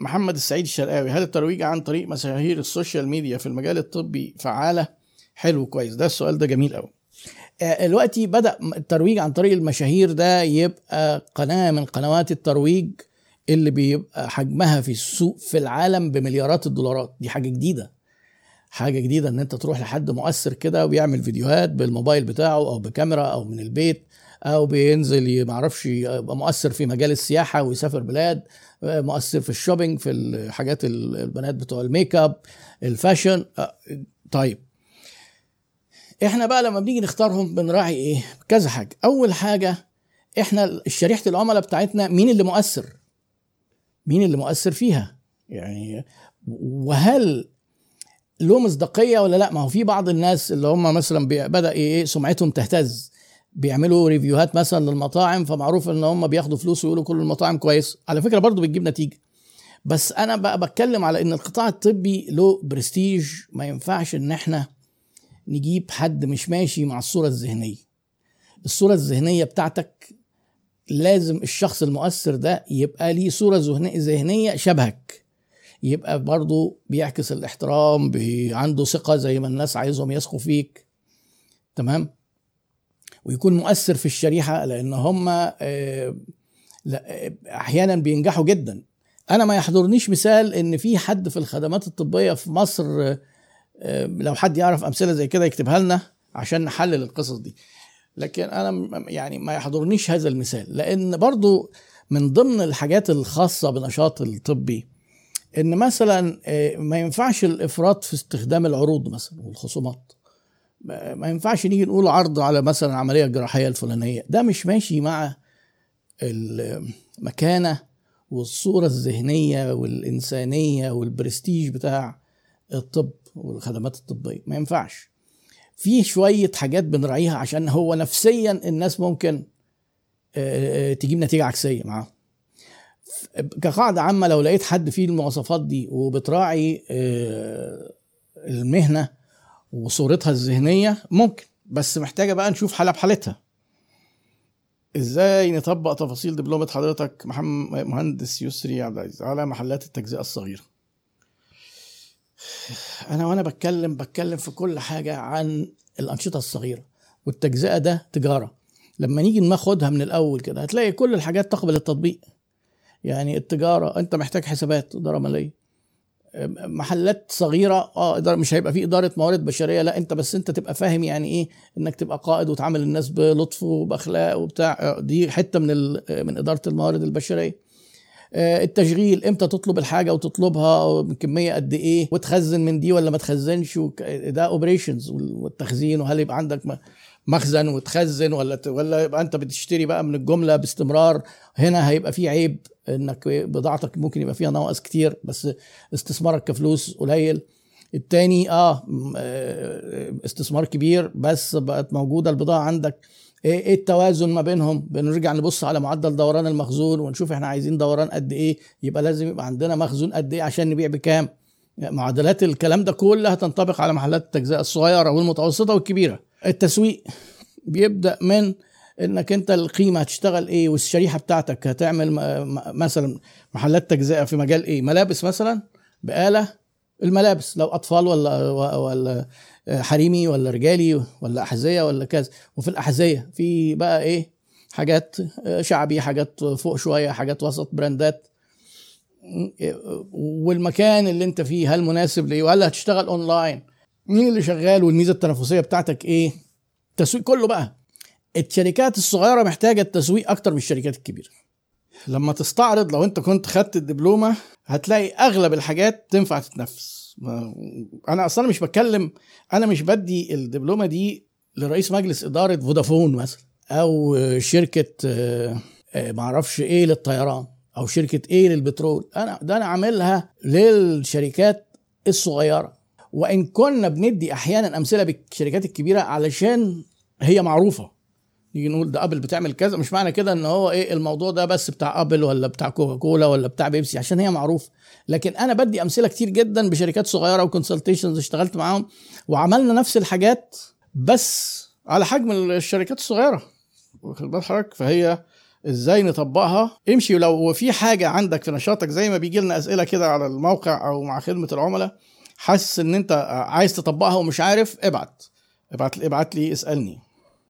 محمد السعيد الشرقاوي. هل الترويج عن طريق مشاهير ال social media في المجال الطبي فعالة. حلو كويس. ده السؤال ده جميل قوي آه، دلوقتي بدأ الترويج عن طريق المشاهير ده يبقى قناة من قنوات الترويج اللي بيبقى حجمها في السوق في العالم بمليارات الدولارات. دي حاجة جديدة. حاجة جديدة إن أنت تروح لحد مؤثر كده ويعمل فيديوهات بالموبايل بتاعه أو بكاميرا أو من البيت أو بينزل ي- معرفش يبقى مؤثر في مجال السياحة ويسافر بلاد آه، مؤثر في ال shopping في الحاجات ال- البنات بتوع ال make up ال fashion طيب. إحنا بقى لما بنيجي نختارهم بنراعي إيه؟ كذا حاجة. أول حاجة إحنا شريحة العملاء بتاعتنا مين اللي مؤثر؟ مين اللي مؤثر فيها؟ يعني وهل له مصداقيه ولا لأ؟ ما هو في بعض الناس اللي هم مثلا بدأ إيه؟ سمعتهم تهتز. بيعملوا review هات مثلا للمطاعم فمعروف إن هم بياخدوا فلوس ويقولوا كل المطاعم كويس. على فكرة برضو بتجيب نتيجة. بس أنا بقى بتكلم على إن القطاع الطبي له برستيج ما ينفعش إن إحنا نجيب حد مش ماشي مع الصورة الذهنية. الصورة الذهنية بتاعتك لازم الشخص المؤثر ده يبقى ليه صورة ذهنية- ذهنية شبهك. يبقى برضه بيعكس الاحترام بي- عنده ثقة زي ما الناس عايزهم يثقوا فيك. تمام؟ ويكون مؤثر في الشريحة لأن هم آه، أحيانا بينجحوا جدا. أنا ما يحضرنيش مثال إن في حد في الخدمات الطبية في مصر آه، آه، لو حد يعرف أمثلة زي كده يكتبها لنا عشان نحلل القصص دي. لكن أنا يعني ما يحضرنيش هذا المثال. لأن برضو من ضمن الحاجات الخاصة بنشاط الطبي إن مثلا ما ينفعش الإفراط في استخدام العروض مثلا والخصومات. ما ينفعش نيجي نقول عرض على مثلا عملية جراحية الفلانية. ده مش ماشي مع المكانة والصورة الذهنية والإنسانية والبرستيج بتاع الطب والخدمات الطبية. ما ينفعش. في شوية حاجات بنراعيها عشان هو نفسيا الناس ممكن آه، آه، تجيب نتيجة عكسية معاه كقاعدة عامة لو لقيت حد فيه المواصفات دي وبتراعي آه، المهنة وصورتها الذهنية ممكن بس محتاجة بقى نشوف حالة بحالتها. إزاي نطبق تفاصيل دبلومة حضرتك محمد مهندس يسري عبد العزيز على محلات التجزئة الصغيرة؟ أنا وأنا بتكلم بتكلم في كل حاجة عن الأنشطة الصغيرة والتجزئة ده تجارة. لما نيجي ناخدها من الأول كده هتلاقي كل الحاجات تقبل التطبيق. يعني التجارة أنت محتاج حسابات اداره ماليه محلات صغيرة آه مش هيبقى في إدارة موارد بشرية لا أنت بس أنت تبقى فاهم يعني إيه إنك تبقى قائد وتعامل الناس بلطف وبأخلاق وبتاع. آه، دي حتة من ال- من إدارة الموارد البشرية. آه، التشغيل إمتى تطلب الحاجة وتطلبها بكميه قد إيه وتخزن من دي ولا ما تخزنش ده اوبريشنز والتخزين وهل يبقى عندك م- مخزن وتخزن ولا ولا يبقى انت بتشتري بقى من الجملة باستمرار. هنا هيبقى في عيب انك بضاعتك ممكن يبقى فيها نواقص كتير بس استثمارك كفلوس قليل. التاني آه آه، استثمار كبير بس بقت موجودة البضاعة عندك. إيه إيه التوازن ما بينهم؟ بنرجع نبص على معدل دوران المخزون ونشوف إحنا عايزين دوران قد إيه. يبقى لازم يبقى عندنا مخزون قد إيه عشان نبيع بكام. معدلات الكلام ده كلها تنطبق على محلات التجزئة الصغيرة والمتوسطة والكبيرة. التسويق بيبدأ من إنك أنت القيمة هتشتغل إيه والشريحة بتاعتك هتعمل مثلا محلات تجزئة في مجال إيه؟ ملابس مثلا بآلة الملابس. لو أطفال ولا ولا حريمي ولا رجالي ولا أحذية ولا كذا. وفي الأحذية في بقى إيه؟ حاجات شعبي حاجات فوق شوية حاجات وسط براندات. والمكان اللي أنت فيه هل مناسب ليه؟ ولا هتشتغل أونلاين؟ مين اللي شغال والميزة التنافسية بتاعتك إيه؟ التسويق كله بقى. الشركات الصغيرة محتاجة التسويق أكتر من الشركات الكبيرة. لما تستعرض لو أنت كنت خدت الدبلومة هتلاقي أغلب الحاجات تنفع تتنفس أنا أصلا مش بتكلم أنا مش بدي الدبلومة دي لرئيس مجلس إدارة فودافون مثلا أو شركة آه، آه، معرفش إيه للطيران أو شركة إيه للبترول. أنا ده أنا عاملها للشركات الصغيرة. وإن كنا بندي أحيانا أمثلة بالشركات الكبيرة علشان هي معروفة. نيجي نقول ده أبل بتعمل كذا مش معنى كده إن هو إيه الموضوع ده بس بتاع أبل ولا بتاع كوكا كولا ولا بتاع بيبسي عشان هي معروف. لكن أنا بدي أمثلة كتير جدا بشركات صغيرة و consultations اشتغلت معاهم وعملنا نفس الحاجات بس على حجم الشركات الصغيرة. واخد بال حضرتك؟ فهي إزاي نطبقها؟ امشي لو في حاجة عندك في نشاطك زي ما بيجي لنا أسئلة كده على الموقع أو مع خدمة العملاء حاسس إن أنت عايز تطبقها ومش عارف ابعت. ابعت ابعت لي اسألني.